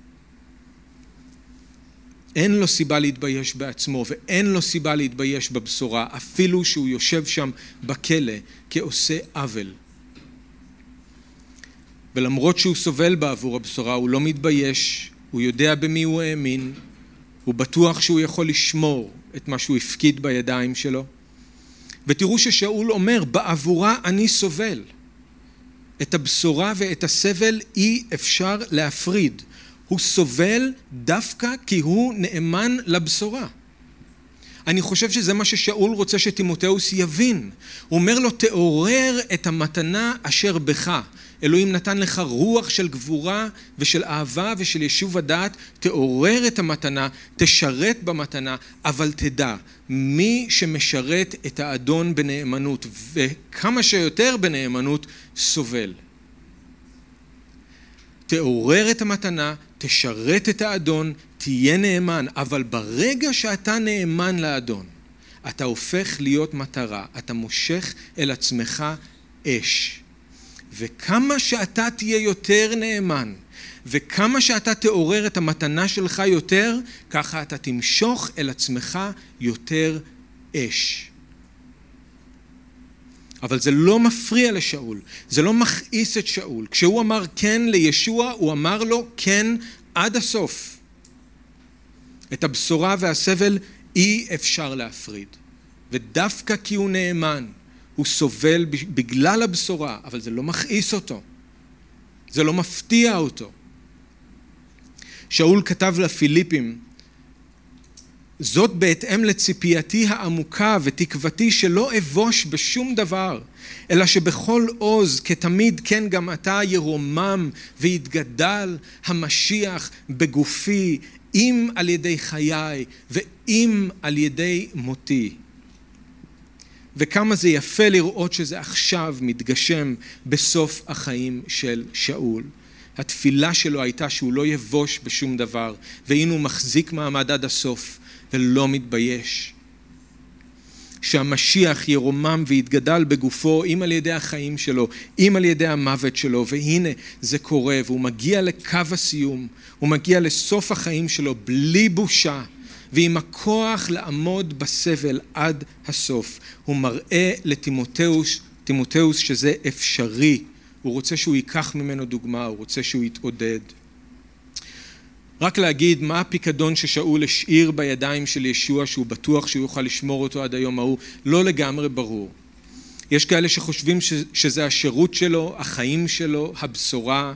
אין לו סיבה להתבייש בעצמו ואין לו סיבה להתבייש בבשורה אפילו שהוא יושב שם בכלא כעושה עוול. ולמרות שהוא סובל בעבור הבשורה הוא לא מתבייש, הוא יודע במי הוא האמין, הוא בטוח שהוא יכול לשמור את מה שהוא הפקיד בידיים שלו. ותראו ששאול אומר בעבורה אני סובל. את הבשורה ואת הסבל אי אפשר להפריד. הוא סובל דווקא כי הוא נאמן לבשורה. אני חושב שזה מה ששאול רוצה שטימותאוס יבין. הוא אומר לו, תעורר את המתנה אשר בך. אלוהים נתן לך רוח של גבורה ושל אהבה ושל יישוב הדעת, תעורר את המתנה, תשרת במתנה, אבל תדע, מי שמשרת את האדון בנאמנות, וכמה שיותר בנאמנות, סובל. תעורר את המתנה, תשרת את האדון, תהיה נאמן, אבל ברגע שאתה נאמן לאדון, אתה הופך להיות מטרה, אתה מושך אל עצמך אש. וכמה שאתה תהיה יותר נאמן, וכמה שאתה תעורר את המתנה שלך יותר, ככה אתה תמשוך אל עצמך יותר אש. אבל זה לא מפריע לשאול, זה לא מכעיס את שאול. כשהוא אמר כן לישוע, הוא אמר לו כן עד הסוף. את הבשורה והסבל אי אפשר להפריד. ודווקא כי הוא נאמן, הוא סובל בגלל הבשורה, אבל זה לא מכעיס אותו. זה לא מפתיע אותו. שאול כתב לפיליפים זאת בהתאם לציפייתי העמוקה ותקוותי שלא אבוש בשום דבר, אלא שבכל עוז, כתמיד כן גם אתה ירומם ויתגדל המשיח בגופי, אם על ידי חיי ואם על ידי מותי. וכמה זה יפה לראות שזה עכשיו מתגשם בסוף החיים של שאול. התפילה שלו הייתה שהוא לא יבוש בשום דבר, והנה הוא מחזיק מעמד עד הסוף. ולא מתבייש. שהמשיח ירומם ויתגדל בגופו, אם על ידי החיים שלו, אם על ידי המוות שלו, והנה זה קורה, והוא מגיע לקו הסיום, הוא מגיע לסוף החיים שלו בלי בושה, ועם הכוח לעמוד בסבל עד הסוף. הוא מראה לטימותאוס, טימותאוס שזה אפשרי, הוא רוצה שהוא ייקח ממנו דוגמה, הוא רוצה שהוא יתעודד. רק להגיד מה הפיקדון ששאול השאיר בידיים של ישוע שהוא בטוח שהוא יוכל לשמור אותו עד היום ההוא, לא לגמרי ברור. יש כאלה שחושבים שזה השירות שלו, החיים שלו, הבשורה,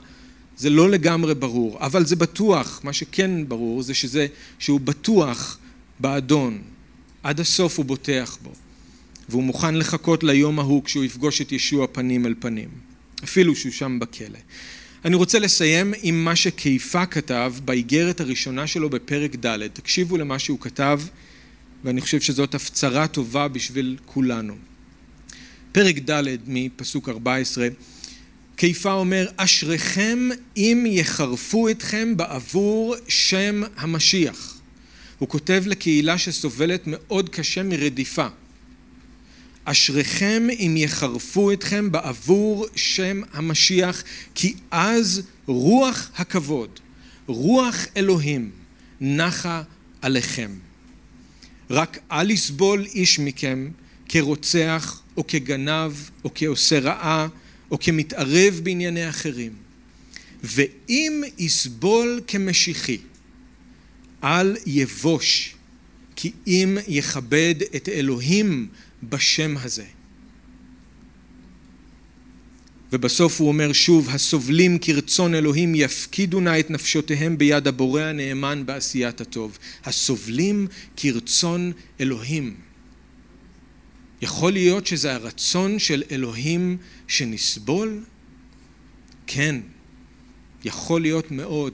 זה לא לגמרי ברור, אבל זה בטוח, מה שכן ברור זה שזה, שהוא בטוח באדון, עד הסוף הוא בוטח בו, והוא מוכן לחכות ליום ההוא כשהוא יפגוש את ישוע פנים אל פנים, אפילו שהוא שם בכלא. אני רוצה לסיים עם מה שכיפה כתב באיגרת הראשונה שלו בפרק ד'. תקשיבו למה שהוא כתב, ואני חושב שזאת הפצרה טובה בשביל כולנו. פרק ד' מפסוק 14, כיפה אומר, אשריכם אם יחרפו אתכם בעבור שם המשיח. הוא כותב לקהילה שסובלת מאוד קשה מרדיפה. אשריכם אם יחרפו אתכם בעבור שם המשיח, כי אז רוח הכבוד, רוח אלוהים, נחה עליכם. רק אל יסבול איש מכם כרוצח או כגנב או כעושה רעה או כמתערב בענייני אחרים. ואם יסבול כמשיחי, אל יבוש, כי אם יכבד את אלוהים בשם הזה. ובסוף הוא אומר שוב, הסובלים כרצון אלוהים יפקידו נא את נפשותיהם ביד הבורא הנאמן בעשיית הטוב. הסובלים כרצון אלוהים. יכול להיות שזה הרצון של אלוהים שנסבול? כן, יכול להיות מאוד.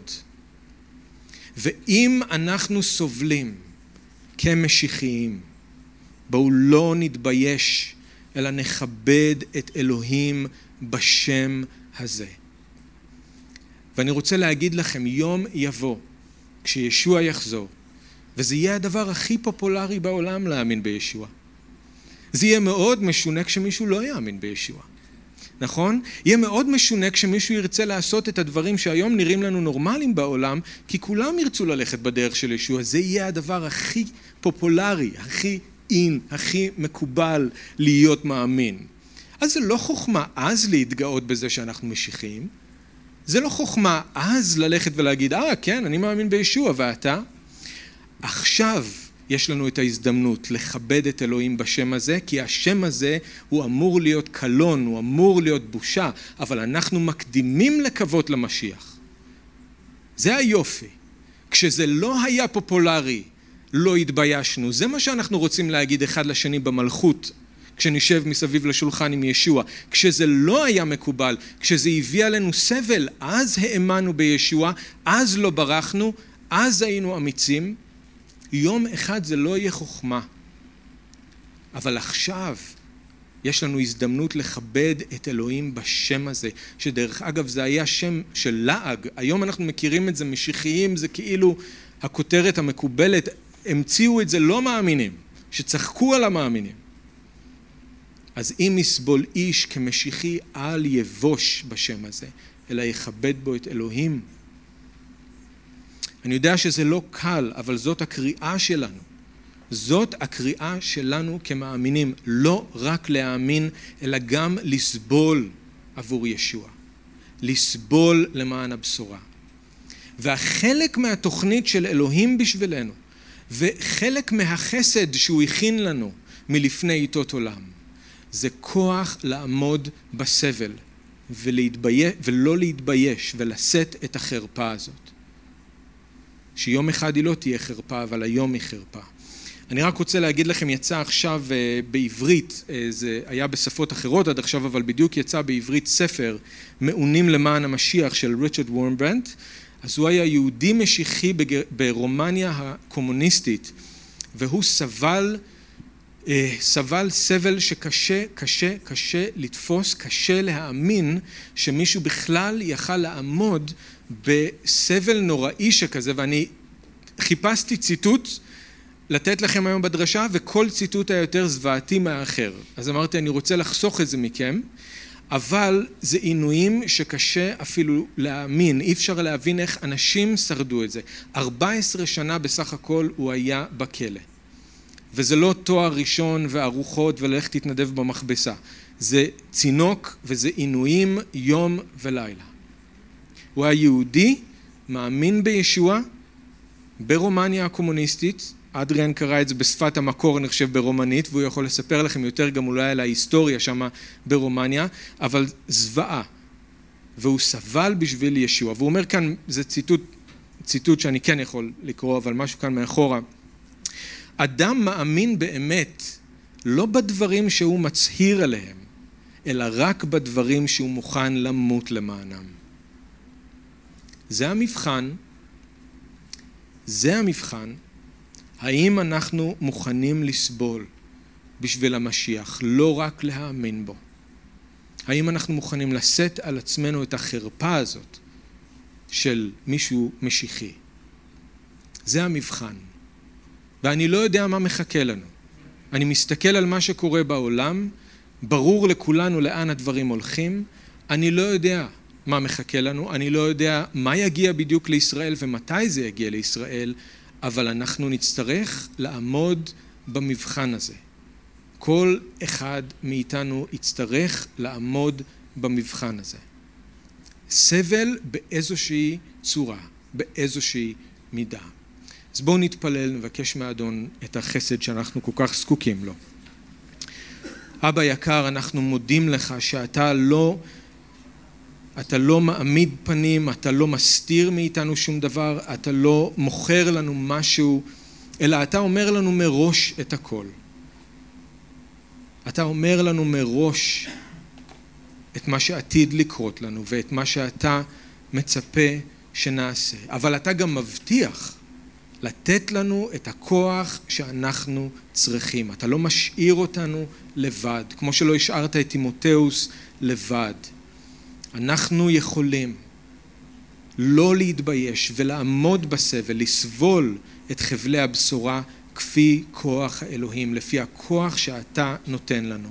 ואם אנחנו סובלים כמשיחיים, בואו לא נתבייש, אלא נכבד את אלוהים בשם הזה. ואני רוצה להגיד לכם, יום יבוא, כשישוע יחזור, וזה יהיה הדבר הכי פופולרי בעולם להאמין בישוע. זה יהיה מאוד משונה כשמישהו לא יאמין בישוע. נכון? יהיה מאוד משונה כשמישהו ירצה לעשות את הדברים שהיום נראים לנו נורמליים בעולם, כי כולם ירצו ללכת בדרך של ישוע. זה יהיה הדבר הכי פופולרי, הכי אין, הכי מקובל להיות מאמין. אז זה לא חוכמה אז להתגאות בזה שאנחנו משיחיים, זה לא חוכמה אז ללכת ולהגיד, אה, כן, אני מאמין בישוע, ואתה? עכשיו יש לנו את ההזדמנות לכבד את אלוהים בשם הזה, כי השם הזה הוא אמור להיות קלון, הוא אמור להיות בושה, אבל אנחנו מקדימים לקוות למשיח. זה היופי. כשזה לא היה פופולרי, לא התביישנו. זה מה שאנחנו רוצים להגיד אחד לשני במלכות, כשנשב מסביב לשולחן עם ישוע. כשזה לא היה מקובל, כשזה הביא עלינו סבל, אז האמנו בישוע, אז לא ברחנו, אז היינו אמיצים. יום אחד זה לא יהיה חוכמה. אבל עכשיו יש לנו הזדמנות לכבד את אלוהים בשם הזה, שדרך אגב זה היה שם של לעג, היום אנחנו מכירים את זה, משיחיים זה כאילו הכותרת המקובלת, המציאו את זה לא מאמינים, שצחקו על המאמינים. אז אם יסבול איש כמשיחי, אל יבוש בשם הזה, אלא יכבד בו את אלוהים. אני יודע שזה לא קל, אבל זאת הקריאה שלנו. זאת הקריאה שלנו כמאמינים, לא רק להאמין, אלא גם לסבול עבור ישוע. לסבול למען הבשורה. והחלק מהתוכנית של אלוהים בשבילנו, וחלק מהחסד שהוא הכין לנו מלפני עיתות עולם, זה כוח לעמוד בסבל ולהתבייש, ולא להתבייש ולשאת את החרפה הזאת. שיום אחד היא לא תהיה חרפה, אבל היום היא חרפה. אני רק רוצה להגיד לכם, יצא עכשיו אה, בעברית, אה, זה היה בשפות אחרות עד עכשיו, אבל בדיוק יצא בעברית ספר, מעונים למען המשיח של ריצ'רד וורנברנט. אז הוא היה יהודי משיחי ברומניה הקומוניסטית, והוא סבל, אה, סבל סבל שקשה, קשה, קשה לתפוס, קשה להאמין שמישהו בכלל יכל לעמוד בסבל נוראי שכזה, ואני חיפשתי ציטוט לתת לכם היום בדרשה, וכל ציטוט היה יותר זוועתי מהאחר. אז אמרתי, אני רוצה לחסוך את זה מכם, אבל זה עינויים שקשה אפילו להאמין, אי אפשר להבין איך אנשים שרדו את זה. 14 שנה בסך הכל הוא היה בכלא. וזה לא תואר ראשון וארוחות וללכת תתנדב במכבסה. זה צינוק וזה עינויים יום ולילה. הוא היה יהודי, מאמין בישוע, ברומניה הקומוניסטית, אדריאן קרא את זה בשפת המקור, אני חושב, ברומנית, והוא יכול לספר לכם יותר גם אולי על ההיסטוריה שם ברומניה, אבל זוועה. והוא סבל בשביל ישוע. והוא אומר כאן, זה ציטוט, ציטוט שאני כן יכול לקרוא, אבל משהו כאן מאחורה. אדם מאמין באמת לא בדברים שהוא מצהיר עליהם, אלא רק בדברים שהוא מוכן למות למענם. זה המבחן, זה המבחן, האם אנחנו מוכנים לסבול בשביל המשיח, לא רק להאמין בו? האם אנחנו מוכנים לשאת על עצמנו את החרפה הזאת של מישהו משיחי? זה המבחן. ואני לא יודע מה מחכה לנו. אני מסתכל על מה שקורה בעולם, ברור לכולנו לאן הדברים הולכים, אני לא יודע מה מחכה לנו, אני לא יודע מה יגיע בדיוק לישראל ומתי זה יגיע לישראל, אבל אנחנו נצטרך לעמוד במבחן הזה. כל אחד מאיתנו יצטרך לעמוד במבחן הזה. סבל באיזושהי צורה, באיזושהי מידה. אז בואו נתפלל, נבקש מהאדון את החסד שאנחנו כל כך זקוקים לו. אבא יקר, אנחנו מודים לך שאתה לא, אתה לא מעמיד פנים, אתה לא מסתיר מאיתנו שום דבר, אתה לא מוכר לנו משהו, אלא אתה אומר לנו מראש את הכל. אתה אומר לנו מראש את מה שעתיד לקרות לנו ואת מה שאתה מצפה שנעשה. אבל אתה גם מבטיח לתת לנו את הכוח שאנחנו צריכים. אתה לא משאיר אותנו לבד, כמו שלא השארת את תימותאוס לבד. אנחנו יכולים לא להתבייש ולעמוד בסבל, לסבול את חבלי הבשורה כפי כוח האלוהים, לפי הכוח שאתה נותן לנו.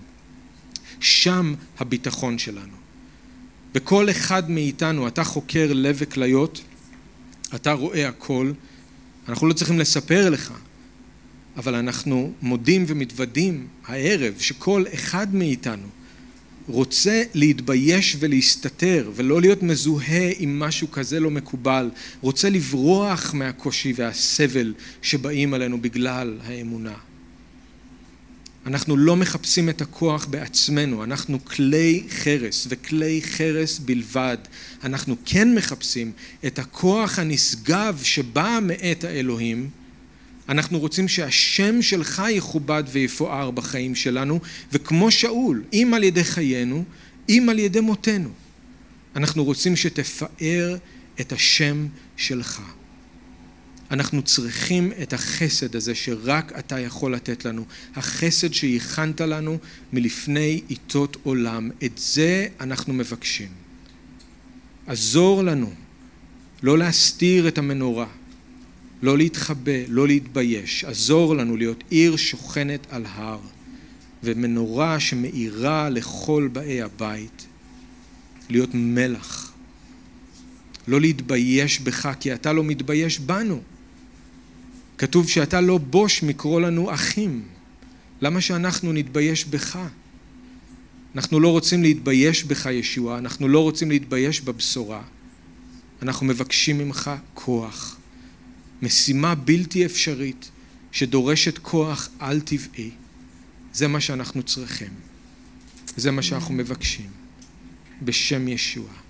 שם הביטחון שלנו. בכל אחד מאיתנו, אתה חוקר לב וכליות, אתה רואה הכל, אנחנו לא צריכים לספר לך, אבל אנחנו מודים ומתוודים הערב שכל אחד מאיתנו רוצה להתבייש ולהסתתר ולא להיות מזוהה עם משהו כזה לא מקובל, רוצה לברוח מהקושי והסבל שבאים עלינו בגלל האמונה. אנחנו לא מחפשים את הכוח בעצמנו, אנחנו כלי חרס וכלי חרס בלבד. אנחנו כן מחפשים את הכוח הנשגב שבא מאת האלוהים. אנחנו רוצים שהשם שלך יכובד ויפואר בחיים שלנו, וכמו שאול, אם על ידי חיינו, אם על ידי מותנו. אנחנו רוצים שתפאר את השם שלך. אנחנו צריכים את החסד הזה שרק אתה יכול לתת לנו, החסד שהכנת לנו מלפני עיתות עולם, את זה אנחנו מבקשים. עזור לנו לא להסתיר את המנורה, לא להתחבא, לא להתבייש, עזור לנו להיות עיר שוכנת על הר ומנורה שמאירה לכל באי הבית, להיות מלח, לא להתבייש בך כי אתה לא מתבייש בנו. כתוב שאתה לא בוש מקרוא לנו אחים. למה שאנחנו נתבייש בך? אנחנו לא רוצים להתבייש בך ישוע, אנחנו לא רוצים להתבייש בבשורה. אנחנו מבקשים ממך כוח. משימה בלתי אפשרית שדורשת כוח על טבעי. זה מה שאנחנו צריכים. זה מה שאנחנו מבקשים. בשם ישוע. אמן.